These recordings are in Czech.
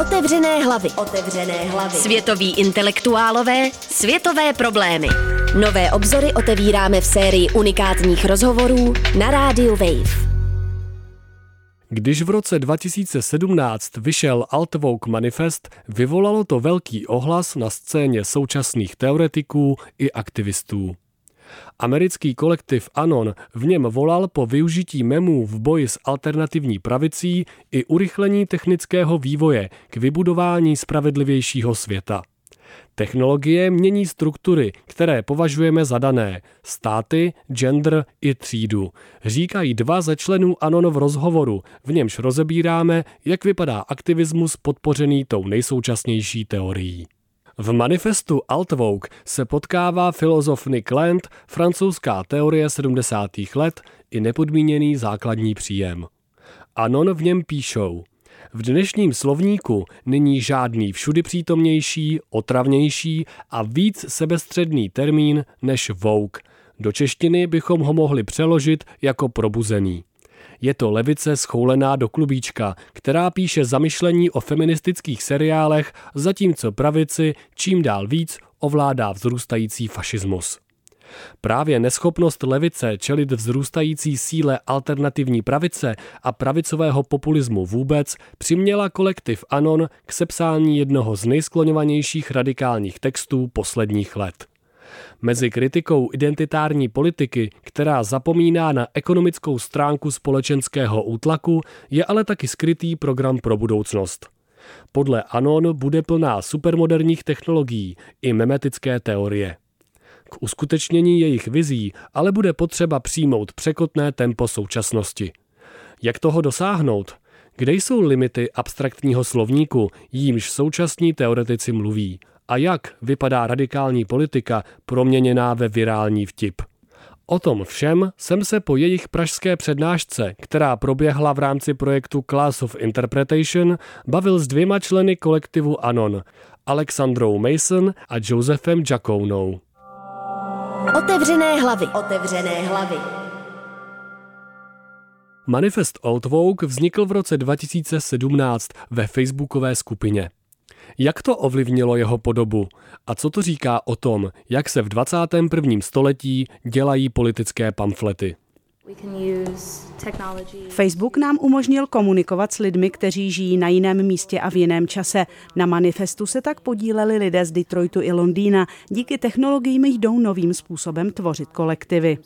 Otevřené hlavy. Otevřené hlavy. Světoví intelektuálové, světové problémy. Nové obzory otevíráme v sérii unikátních rozhovorů na rádiu Wave. Když v roce 2017 vyšel Altvouk manifest, vyvolalo to velký ohlas na scéně současných teoretiků i aktivistů. Americký kolektiv Anon v něm volal po využití memů v boji s alternativní pravicí i urychlení technického vývoje k vybudování spravedlivějšího světa. Technologie mění struktury, které považujeme za dané, státy, gender i třídu. Říkají dva ze členů Anon v rozhovoru, v němž rozebíráme, jak vypadá aktivismus podpořený tou nejsoučasnější teorií. V manifestu Altvouk se potkává filozof Nick Land, francouzská teorie 70. let i nepodmíněný základní příjem. Anon v něm píšou – v dnešním slovníku není žádný všudy přítomnější, otravnější a víc sebestředný termín než vouk. Do češtiny bychom ho mohli přeložit jako probuzený. Je to levice schoulená do klubíčka, která píše zamyšlení o feministických seriálech, zatímco pravici čím dál víc ovládá vzrůstající fašismus. Právě neschopnost levice čelit vzrůstající síle alternativní pravice a pravicového populismu vůbec přiměla kolektiv Anon k sepsání jednoho z nejskloňovanějších radikálních textů posledních let. Mezi kritikou identitární politiky, která zapomíná na ekonomickou stránku společenského útlaku, je ale taky skrytý program pro budoucnost. Podle Anon bude plná supermoderních technologií i memetické teorie. K uskutečnění jejich vizí ale bude potřeba přijmout překotné tempo současnosti. Jak toho dosáhnout? Kde jsou limity abstraktního slovníku, jímž současní teoretici mluví? A jak vypadá radikální politika proměněná ve virální vtip? O tom všem jsem se po jejich pražské přednášce, která proběhla v rámci projektu Class of Interpretation, bavil s dvěma členy kolektivu Anon, Alexandrou Mason a Josephem Jacounou. Otevřené hlavy. Otevřené hlavy. Manifest Outvoke vznikl v roce 2017 ve facebookové skupině. Jak to ovlivnilo jeho podobu? A co to říká o tom, jak se v 21. století dělají politické pamflety? Facebook nám umožnil komunikovat s lidmi, kteří žijí na jiném místě a v jiném čase. Na manifestu se tak podíleli lidé z Detroitu i Londýna. Díky technologiím jdou novým způsobem tvořit kolektivy.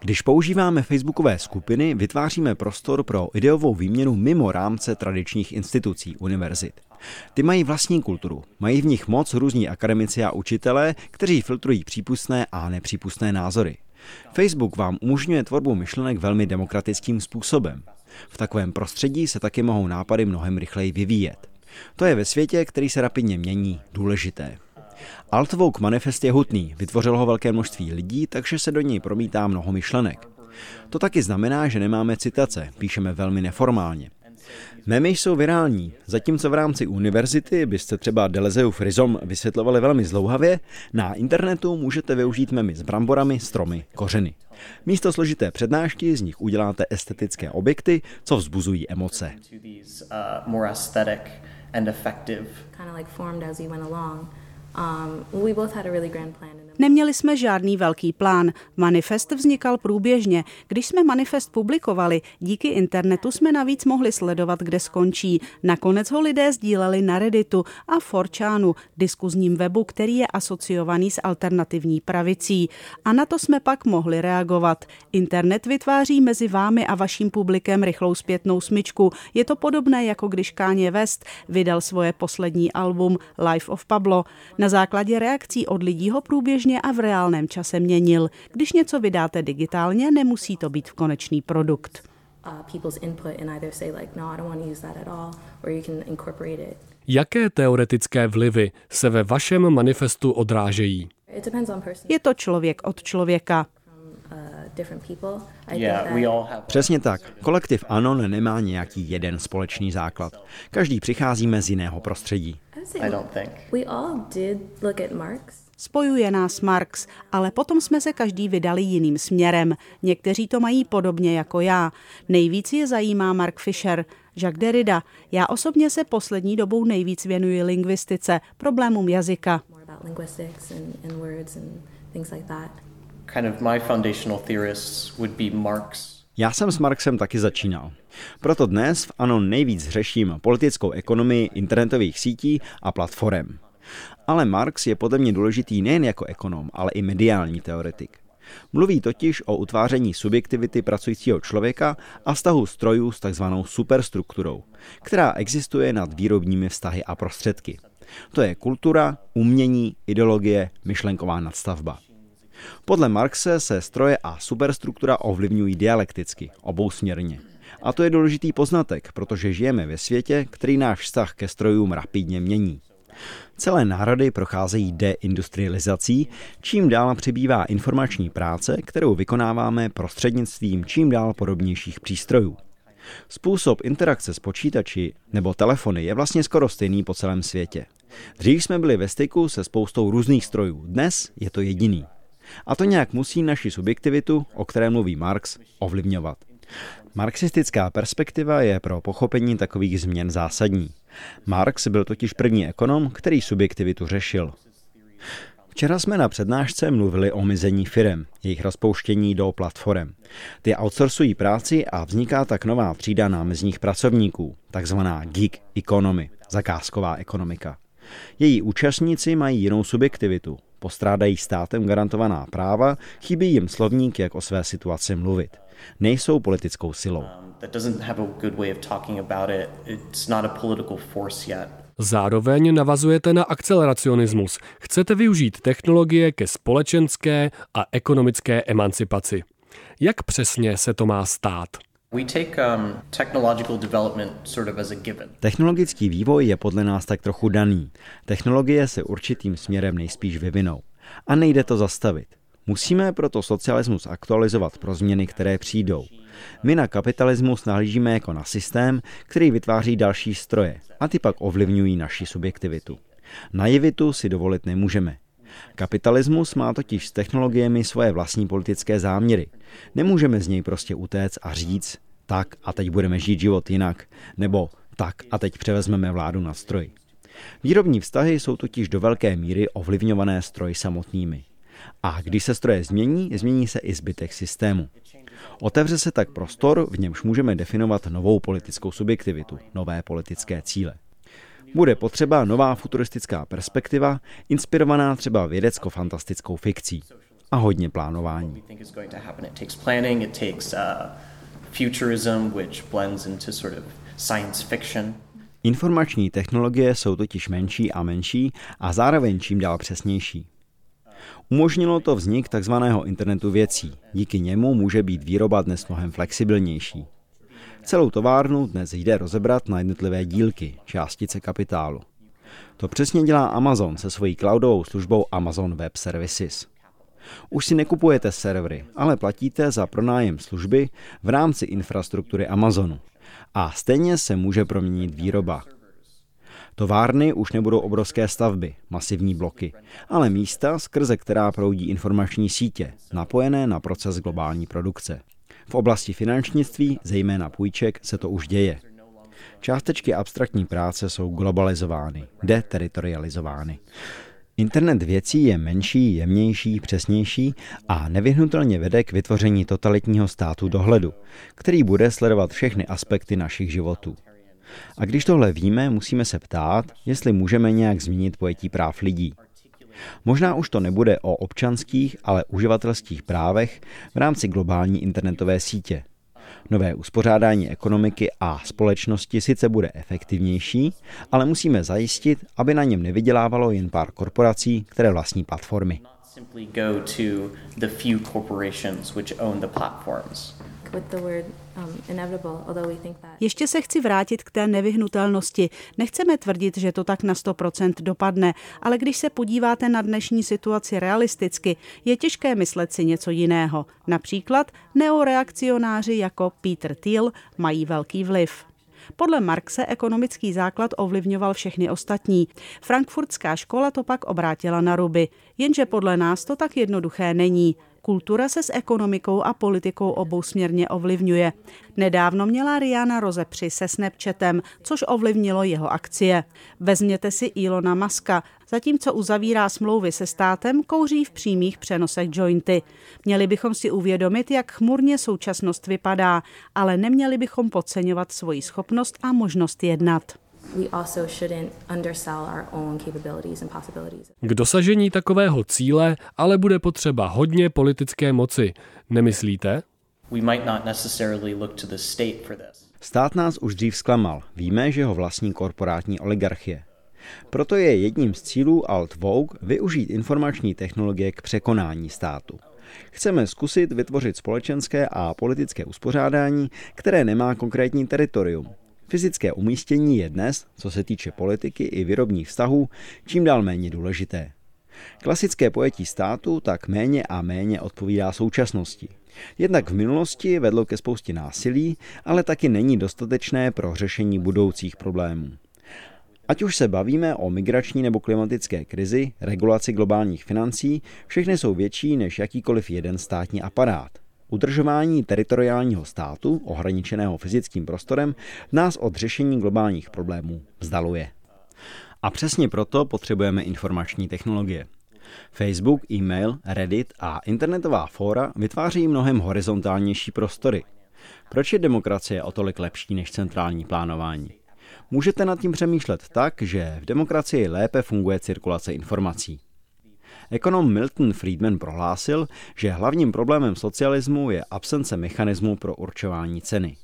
Když používáme facebookové skupiny, vytváříme prostor pro ideovou výměnu mimo rámce tradičních institucí, univerzit. Ty mají vlastní kulturu, mají v nich moc různí akademici a učitelé, kteří filtrují přípustné a nepřípustné názory. Facebook vám umožňuje tvorbu myšlenek velmi demokratickým způsobem. V takovém prostředí se taky mohou nápady mnohem rychleji vyvíjet. To je ve světě, který se rapidně mění, důležité. Altvouk manifest je hutný, vytvořil ho velké množství lidí, takže se do něj promítá mnoho myšlenek. To taky znamená, že nemáme citace, píšeme velmi neformálně. Memy jsou virální, zatímco v rámci univerzity byste třeba Delezeuf Rizom vysvětlovali velmi zlouhavě, na internetu můžete využít memy s bramborami, stromy, kořeny. Místo složité přednášky z nich uděláte estetické objekty, co vzbuzují emoce. Um, we both had a really grand plan. Neměli jsme žádný velký plán. Manifest vznikal průběžně. Když jsme manifest publikovali, díky internetu jsme navíc mohli sledovat, kde skončí. Nakonec ho lidé sdíleli na Redditu a Forčánu, diskuzním webu, který je asociovaný s alternativní pravicí. A na to jsme pak mohli reagovat. Internet vytváří mezi vámi a vaším publikem rychlou zpětnou smyčku. Je to podobné, jako když Kanye West vydal svoje poslední album Life of Pablo. Na základě reakcí od lidí ho průběžně průběžně a v reálném čase měnil. Když něco vydáte digitálně, nemusí to být konečný produkt. Jaké teoretické vlivy se ve vašem manifestu odrážejí? Je to člověk od člověka. Přesně tak. Kolektiv Anon nemá nějaký jeden společný základ. Každý přicházíme z jiného prostředí. Spojuje nás Marx, ale potom jsme se každý vydali jiným směrem. Někteří to mají podobně jako já. Nejvíc je zajímá Mark Fisher, Jacques Derrida. Já osobně se poslední dobou nejvíc věnuji lingvistice, problémům jazyka. Kind of my foundational theorists would be Marx. Já jsem s Marxem taky začínal. Proto dnes v ANO nejvíc řeším politickou ekonomii internetových sítí a platform. Ale Marx je podle mě důležitý nejen jako ekonom, ale i mediální teoretik. Mluví totiž o utváření subjektivity pracujícího člověka a vztahu strojů s takzvanou superstrukturou, která existuje nad výrobními vztahy a prostředky. To je kultura, umění, ideologie, myšlenková nadstavba. Podle Marxe se stroje a superstruktura ovlivňují dialekticky, obousměrně. A to je důležitý poznatek, protože žijeme ve světě, který náš vztah ke strojům rapidně mění. Celé národy procházejí deindustrializací, čím dál přibývá informační práce, kterou vykonáváme prostřednictvím čím dál podobnějších přístrojů. Způsob interakce s počítači nebo telefony je vlastně skoro stejný po celém světě. Dřív jsme byli ve styku se spoustou různých strojů, dnes je to jediný. A to nějak musí naši subjektivitu, o které mluví Marx, ovlivňovat. Marxistická perspektiva je pro pochopení takových změn zásadní. Marx byl totiž první ekonom, který subjektivitu řešil. Včera jsme na přednášce mluvili o mizení firem, jejich rozpouštění do platform. Ty outsourcují práci a vzniká tak nová třída námezních pracovníků, takzvaná gig economy, zakázková ekonomika. Její účastníci mají jinou subjektivitu, postrádají státem garantovaná práva, chybí jim slovník, jak o své situaci mluvit. Nejsou politickou silou. Zároveň navazujete na akceleracionismus. Chcete využít technologie ke společenské a ekonomické emancipaci. Jak přesně se to má stát? Um, Technologický vývoj je podle nás tak trochu daný. Technologie se určitým směrem nejspíš vyvinou. A nejde to zastavit. Musíme proto socialismus aktualizovat pro změny, které přijdou. My na kapitalismus nahlížíme jako na systém, který vytváří další stroje a ty pak ovlivňují naši subjektivitu. Naivitu si dovolit nemůžeme. Kapitalismus má totiž s technologiemi svoje vlastní politické záměry. Nemůžeme z něj prostě utéct a říct, tak a teď budeme žít život jinak, nebo tak a teď převezmeme vládu na stroj. Výrobní vztahy jsou totiž do velké míry ovlivňované stroji samotnými. A když se stroje změní, změní se i zbytek systému. Otevře se tak prostor, v němž můžeme definovat novou politickou subjektivitu, nové politické cíle. Bude potřeba nová futuristická perspektiva, inspirovaná třeba vědecko-fantastickou fikcí a hodně plánování. Informační technologie jsou totiž menší a menší a zároveň čím dál přesnější. Umožnilo to vznik tzv. internetu věcí. Díky němu může být výroba dnes mnohem flexibilnější. Celou továrnu dnes jde rozebrat na jednotlivé dílky, částice kapitálu. To přesně dělá Amazon se svojí cloudovou službou Amazon Web Services. Už si nekupujete servery, ale platíte za pronájem služby v rámci infrastruktury Amazonu. A stejně se může proměnit výroba. Továrny už nebudou obrovské stavby, masivní bloky, ale místa, skrze která proudí informační sítě, napojené na proces globální produkce. V oblasti finančnictví, zejména půjček, se to už děje. Částečky abstraktní práce jsou globalizovány, deteritorializovány. Internet věcí je menší, jemnější, přesnější a nevyhnutelně vede k vytvoření totalitního státu dohledu, který bude sledovat všechny aspekty našich životů. A když tohle víme, musíme se ptát, jestli můžeme nějak změnit pojetí práv lidí. Možná už to nebude o občanských, ale uživatelských právech v rámci globální internetové sítě. Nové uspořádání ekonomiky a společnosti sice bude efektivnější, ale musíme zajistit, aby na něm nevydělávalo jen pár korporací, které vlastní platformy. Ještě se chci vrátit k té nevyhnutelnosti. Nechceme tvrdit, že to tak na 100% dopadne, ale když se podíváte na dnešní situaci realisticky, je těžké myslet si něco jiného. Například neoreakcionáři jako Peter Thiel mají velký vliv. Podle Marxe ekonomický základ ovlivňoval všechny ostatní. Frankfurtská škola to pak obrátila na ruby. Jenže podle nás to tak jednoduché není. Kultura se s ekonomikou a politikou obousměrně ovlivňuje. Nedávno měla Rihanna rozepři se Snapchatem, což ovlivnilo jeho akcie. Vezměte si Ilona Maska. Zatímco uzavírá smlouvy se státem, kouří v přímých přenosech jointy. Měli bychom si uvědomit, jak chmurně současnost vypadá, ale neměli bychom podceňovat svoji schopnost a možnost jednat. K dosažení takového cíle ale bude potřeba hodně politické moci, nemyslíte? Stát nás už dřív zklamal. Víme, že ho vlastní korporátní oligarchie. Proto je jedním z cílů Alt Vogue využít informační technologie k překonání státu. Chceme zkusit vytvořit společenské a politické uspořádání, které nemá konkrétní teritorium, Fyzické umístění je dnes, co se týče politiky i výrobních vztahů, čím dál méně důležité. Klasické pojetí státu tak méně a méně odpovídá současnosti. Jednak v minulosti vedlo ke spoustě násilí, ale taky není dostatečné pro řešení budoucích problémů. Ať už se bavíme o migrační nebo klimatické krizi, regulaci globálních financí, všechny jsou větší než jakýkoliv jeden státní aparát. Udržování teritoriálního státu, ohraničeného fyzickým prostorem, nás od řešení globálních problémů vzdaluje. A přesně proto potřebujeme informační technologie. Facebook, e-mail, Reddit a internetová fóra vytváří mnohem horizontálnější prostory. Proč je demokracie o tolik lepší než centrální plánování? Můžete nad tím přemýšlet tak, že v demokracii lépe funguje cirkulace informací. Ekonom Milton Friedman prohlásil, že hlavním problémem socialismu je absence mechanismu pro určování ceny.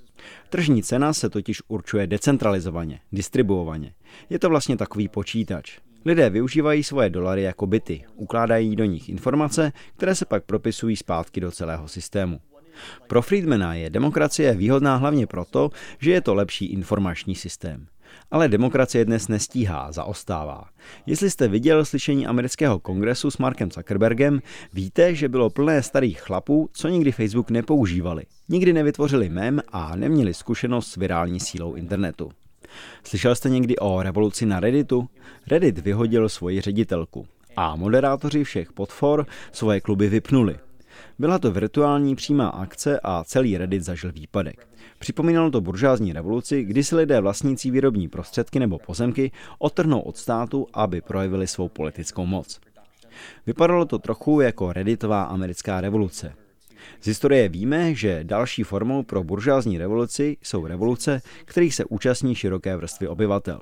Tržní cena se totiž určuje decentralizovaně, distribuovaně. Je to vlastně takový počítač. Lidé využívají svoje dolary jako byty, ukládají do nich informace, které se pak propisují zpátky do celého systému. Pro Friedmana je demokracie výhodná hlavně proto, že je to lepší informační systém. Ale demokracie dnes nestíhá, zaostává. Jestli jste viděl slyšení amerického kongresu s Markem Zuckerbergem, víte, že bylo plné starých chlapů, co nikdy Facebook nepoužívali. Nikdy nevytvořili mem a neměli zkušenost s virální sílou internetu. Slyšel jste někdy o revoluci na Redditu? Reddit vyhodil svoji ředitelku a moderátoři všech podfor svoje kluby vypnuli. Byla to virtuální přímá akce a celý Reddit zažil výpadek. Připomínalo to buržázní revoluci, kdy si lidé vlastnící výrobní prostředky nebo pozemky otrhnou od státu, aby projevili svou politickou moc. Vypadalo to trochu jako redditová americká revoluce. Z historie víme, že další formou pro buržázní revoluci jsou revoluce, kterých se účastní široké vrstvy obyvatel.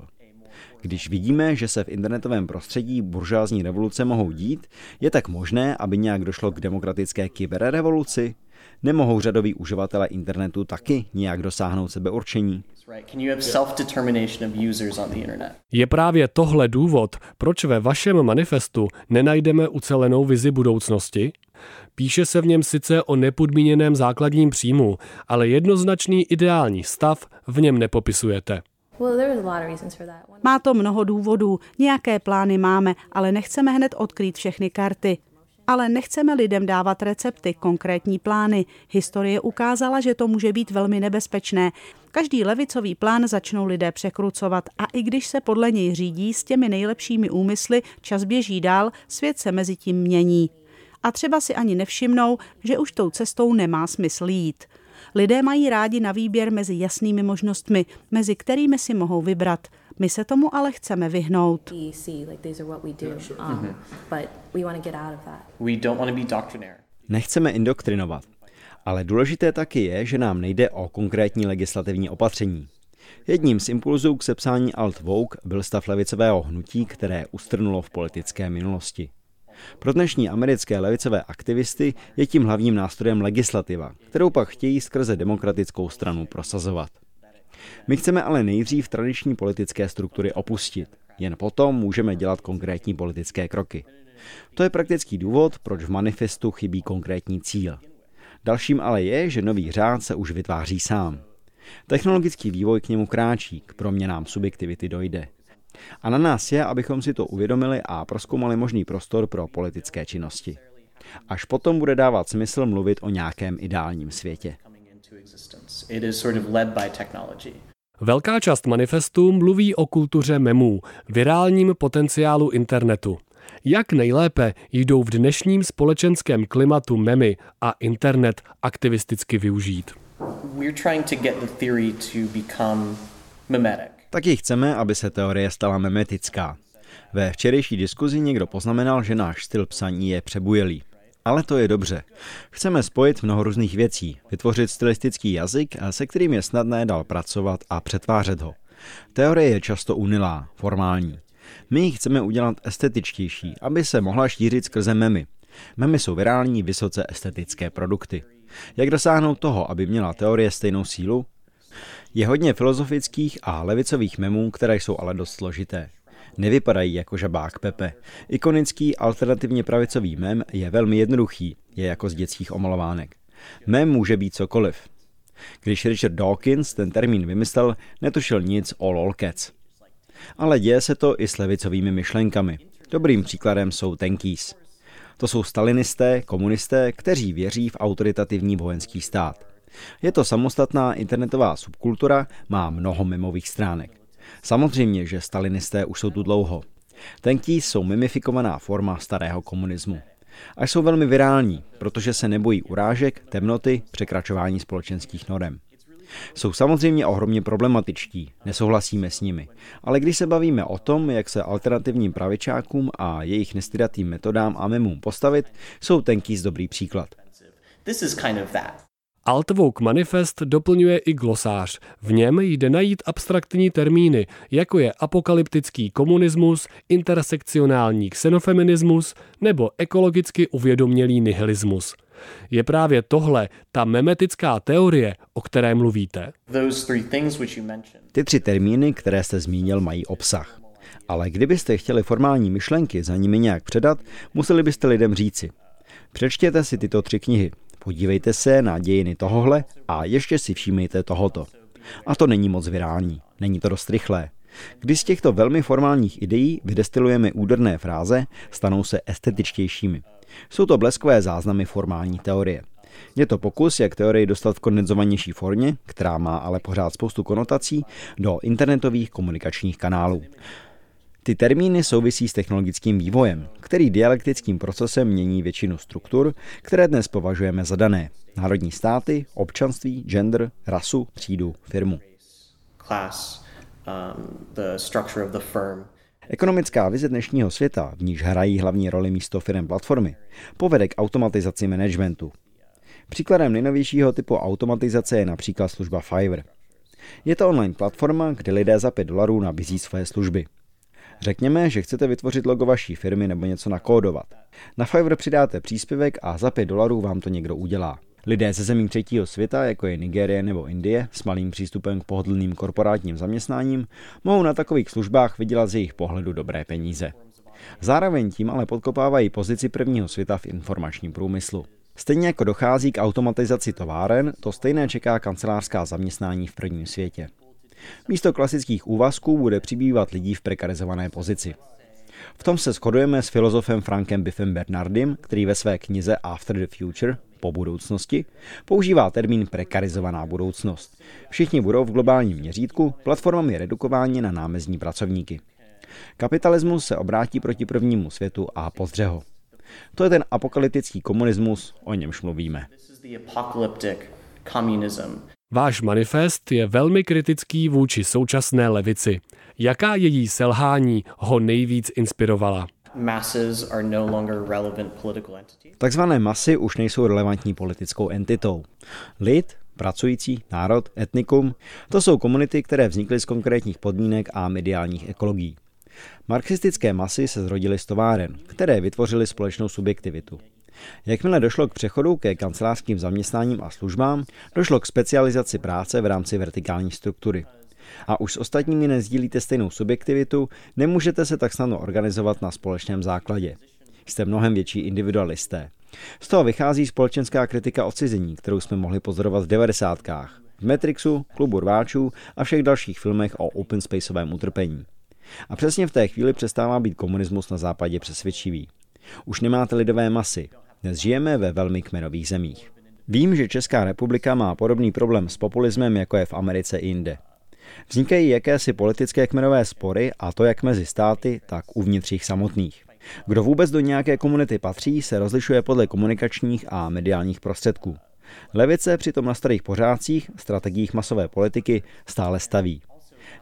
Když vidíme, že se v internetovém prostředí buržázní revoluce mohou dít, je tak možné, aby nějak došlo k demokratické kyberrevoluci? Nemohou řadoví uživatelé internetu taky nějak dosáhnout sebeurčení? Je právě tohle důvod, proč ve vašem manifestu nenajdeme ucelenou vizi budoucnosti? Píše se v něm sice o nepodmíněném základním příjmu, ale jednoznačný ideální stav v něm nepopisujete. Má to mnoho důvodů, nějaké plány máme, ale nechceme hned odkrýt všechny karty. Ale nechceme lidem dávat recepty, konkrétní plány. Historie ukázala, že to může být velmi nebezpečné. Každý levicový plán začnou lidé překrucovat a i když se podle něj řídí s těmi nejlepšími úmysly, čas běží dál, svět se mezi tím mění. A třeba si ani nevšimnou, že už tou cestou nemá smysl jít. Lidé mají rádi na výběr mezi jasnými možnostmi, mezi kterými si mohou vybrat. My se tomu ale chceme vyhnout. Nechceme indoktrinovat. Ale důležité taky je, že nám nejde o konkrétní legislativní opatření. Jedním z impulzů k sepsání Alt Vogue byl stav levicového hnutí, které ustrnulo v politické minulosti. Pro dnešní americké levicové aktivisty je tím hlavním nástrojem legislativa, kterou pak chtějí skrze demokratickou stranu prosazovat. My chceme ale nejdřív tradiční politické struktury opustit. Jen potom můžeme dělat konkrétní politické kroky. To je praktický důvod, proč v manifestu chybí konkrétní cíl. Dalším ale je, že nový řád se už vytváří sám. Technologický vývoj k němu kráčí, k proměnám subjektivity dojde. A na nás je, abychom si to uvědomili a proskoumali možný prostor pro politické činnosti. Až potom bude dávat smysl mluvit o nějakém ideálním světě. Velká část manifestu mluví o kultuře memů, virálním potenciálu internetu. Jak nejlépe jdou v dnešním společenském klimatu memy a internet aktivisticky využít? Taky chceme, aby se teorie stala memetická. Ve včerejší diskuzi někdo poznamenal, že náš styl psaní je přebujelý. Ale to je dobře. Chceme spojit mnoho různých věcí, vytvořit stylistický jazyk, se kterým je snadné dál pracovat a přetvářet ho. Teorie je často unilá, formální. My ji chceme udělat estetičtější, aby se mohla šířit skrze memy. Memy jsou virální, vysoce estetické produkty. Jak dosáhnout toho, aby měla teorie stejnou sílu? Je hodně filozofických a levicových memů, které jsou ale dost složité. Nevypadají jako žabák Pepe. Ikonický alternativně pravicový mem je velmi jednoduchý, je jako z dětských omalovánek. Mem může být cokoliv. Když Richard Dawkins ten termín vymyslel, netušil nic o lolcats. Ale děje se to i s levicovými myšlenkami. Dobrým příkladem jsou Tenkis. To jsou stalinisté, komunisté, kteří věří v autoritativní vojenský stát. Je to samostatná internetová subkultura, má mnoho memových stránek. Samozřejmě, že stalinisté už jsou tu dlouho. Tenkí jsou mimifikovaná forma starého komunismu. A jsou velmi virální, protože se nebojí urážek, temnoty, překračování společenských norem. Jsou samozřejmě ohromně problematičtí, nesouhlasíme s nimi, ale když se bavíme o tom, jak se alternativním pravičákům a jejich nestydatým metodám a memům postavit, jsou z dobrý příklad. This is kind of that. Altvouk manifest doplňuje i glosář. V něm jde najít abstraktní termíny, jako je apokalyptický komunismus, intersekcionální xenofeminismus nebo ekologicky uvědomělý nihilismus. Je právě tohle ta memetická teorie, o které mluvíte. Ty tři termíny, které jste zmínil, mají obsah. Ale kdybyste chtěli formální myšlenky za nimi nějak předat, museli byste lidem říci. Přečtěte si tyto tři knihy. Podívejte se na dějiny tohohle a ještě si všímejte tohoto. A to není moc virální, není to dost rychlé. Když z těchto velmi formálních ideí vydestilujeme úderné fráze, stanou se estetičtějšími. Jsou to bleskové záznamy formální teorie. Je to pokus, jak teorii dostat v kondenzovanější formě, která má ale pořád spoustu konotací, do internetových komunikačních kanálů. Ty termíny souvisí s technologickým vývojem, který dialektickým procesem mění většinu struktur, které dnes považujeme za dané. Národní státy, občanství, gender, rasu, třídu, firmu. Class, um, the structure of the firm. Ekonomická vize dnešního světa, v níž hrají hlavní roli místo firm platformy, povede k automatizaci managementu. Příkladem nejnovějšího typu automatizace je například služba Fiverr. Je to online platforma, kde lidé za 5 dolarů nabízí své služby. Řekněme, že chcete vytvořit logo vaší firmy nebo něco nakódovat. Na Fiverr přidáte příspěvek a za 5 dolarů vám to někdo udělá. Lidé ze zemí třetího světa, jako je Nigérie nebo Indie, s malým přístupem k pohodlným korporátním zaměstnáním, mohou na takových službách vydělat z jejich pohledu dobré peníze. Zároveň tím ale podkopávají pozici prvního světa v informačním průmyslu. Stejně jako dochází k automatizaci továren, to stejné čeká kancelářská zaměstnání v prvním světě. Místo klasických úvazků bude přibývat lidí v prekarizované pozici. V tom se shodujeme s filozofem Frankem Biffem Bernardem, který ve své knize After the Future po budoucnosti, používá termín prekarizovaná budoucnost. Všichni budou v globálním měřítku platformami redukováni na námezní pracovníky. Kapitalismus se obrátí proti prvnímu světu a pozdře ho. To je ten apokalyptický komunismus, o němž mluvíme. Váš manifest je velmi kritický vůči současné levici. Jaká její selhání ho nejvíc inspirovala? Takzvané masy už nejsou relevantní politickou entitou. Lid, pracující, národ, etnikum, to jsou komunity, které vznikly z konkrétních podmínek a mediálních ekologií. Marxistické masy se zrodily z továren, které vytvořily společnou subjektivitu. Jakmile došlo k přechodu ke kancelářským zaměstnáním a službám, došlo k specializaci práce v rámci vertikální struktury. A už s ostatními nezdílíte stejnou subjektivitu, nemůžete se tak snadno organizovat na společném základě. Jste mnohem větší individualisté. Z toho vychází společenská kritika odcizení, kterou jsme mohli pozorovat v devadesátkách, v Matrixu, Klubu rváčů a všech dalších filmech o open spaceovém utrpení. A přesně v té chvíli přestává být komunismus na západě přesvědčivý. Už nemáte lidové masy, dnes žijeme ve velmi kmenových zemích. Vím, že Česká republika má podobný problém s populismem, jako je v Americe i jinde. Vznikají jakési politické kmenové spory a to jak mezi státy, tak uvnitř jich samotných. Kdo vůbec do nějaké komunity patří, se rozlišuje podle komunikačních a mediálních prostředků. Levice přitom na starých pořádcích, strategiích masové politiky stále staví.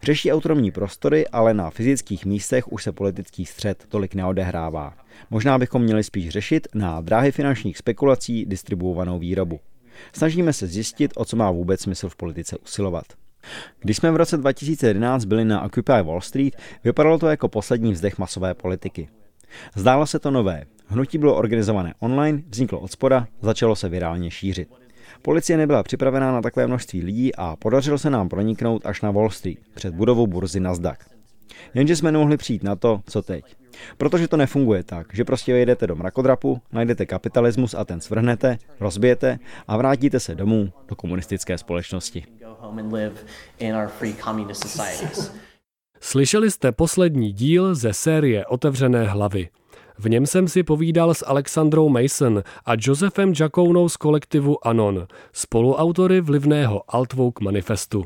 Řeší autonomní prostory, ale na fyzických místech už se politický střed tolik neodehrává. Možná bychom měli spíš řešit na dráhy finančních spekulací distribuovanou výrobu. Snažíme se zjistit, o co má vůbec smysl v politice usilovat. Když jsme v roce 2011 byli na Occupy Wall Street, vypadalo to jako poslední vzdech masové politiky. Zdálo se to nové. Hnutí bylo organizované online, vzniklo od spoda, začalo se virálně šířit. Policie nebyla připravená na takové množství lidí a podařilo se nám proniknout až na Wall Street, před budovou burzy Nasdaq. Jenže jsme nemohli přijít na to, co teď. Protože to nefunguje tak, že prostě vyjedete do mrakodrapu, najdete kapitalismus a ten svrhnete, rozbijete a vrátíte se domů do komunistické společnosti. Slyšeli jste poslední díl ze série Otevřené hlavy. V něm jsem si povídal s Alexandrou Mason a Josephem Jacounou z kolektivu Anon, spoluautory vlivného Altvouk manifestu.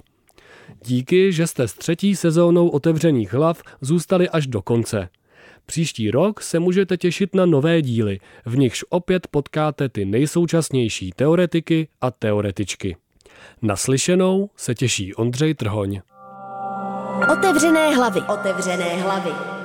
Díky, že jste s třetí sezónou otevřených hlav zůstali až do konce. Příští rok se můžete těšit na nové díly, v nichž opět potkáte ty nejsoučasnější teoretiky a teoretičky. Naslyšenou se těší Ondřej Trhoň. Otevřené hlavy. Otevřené hlavy.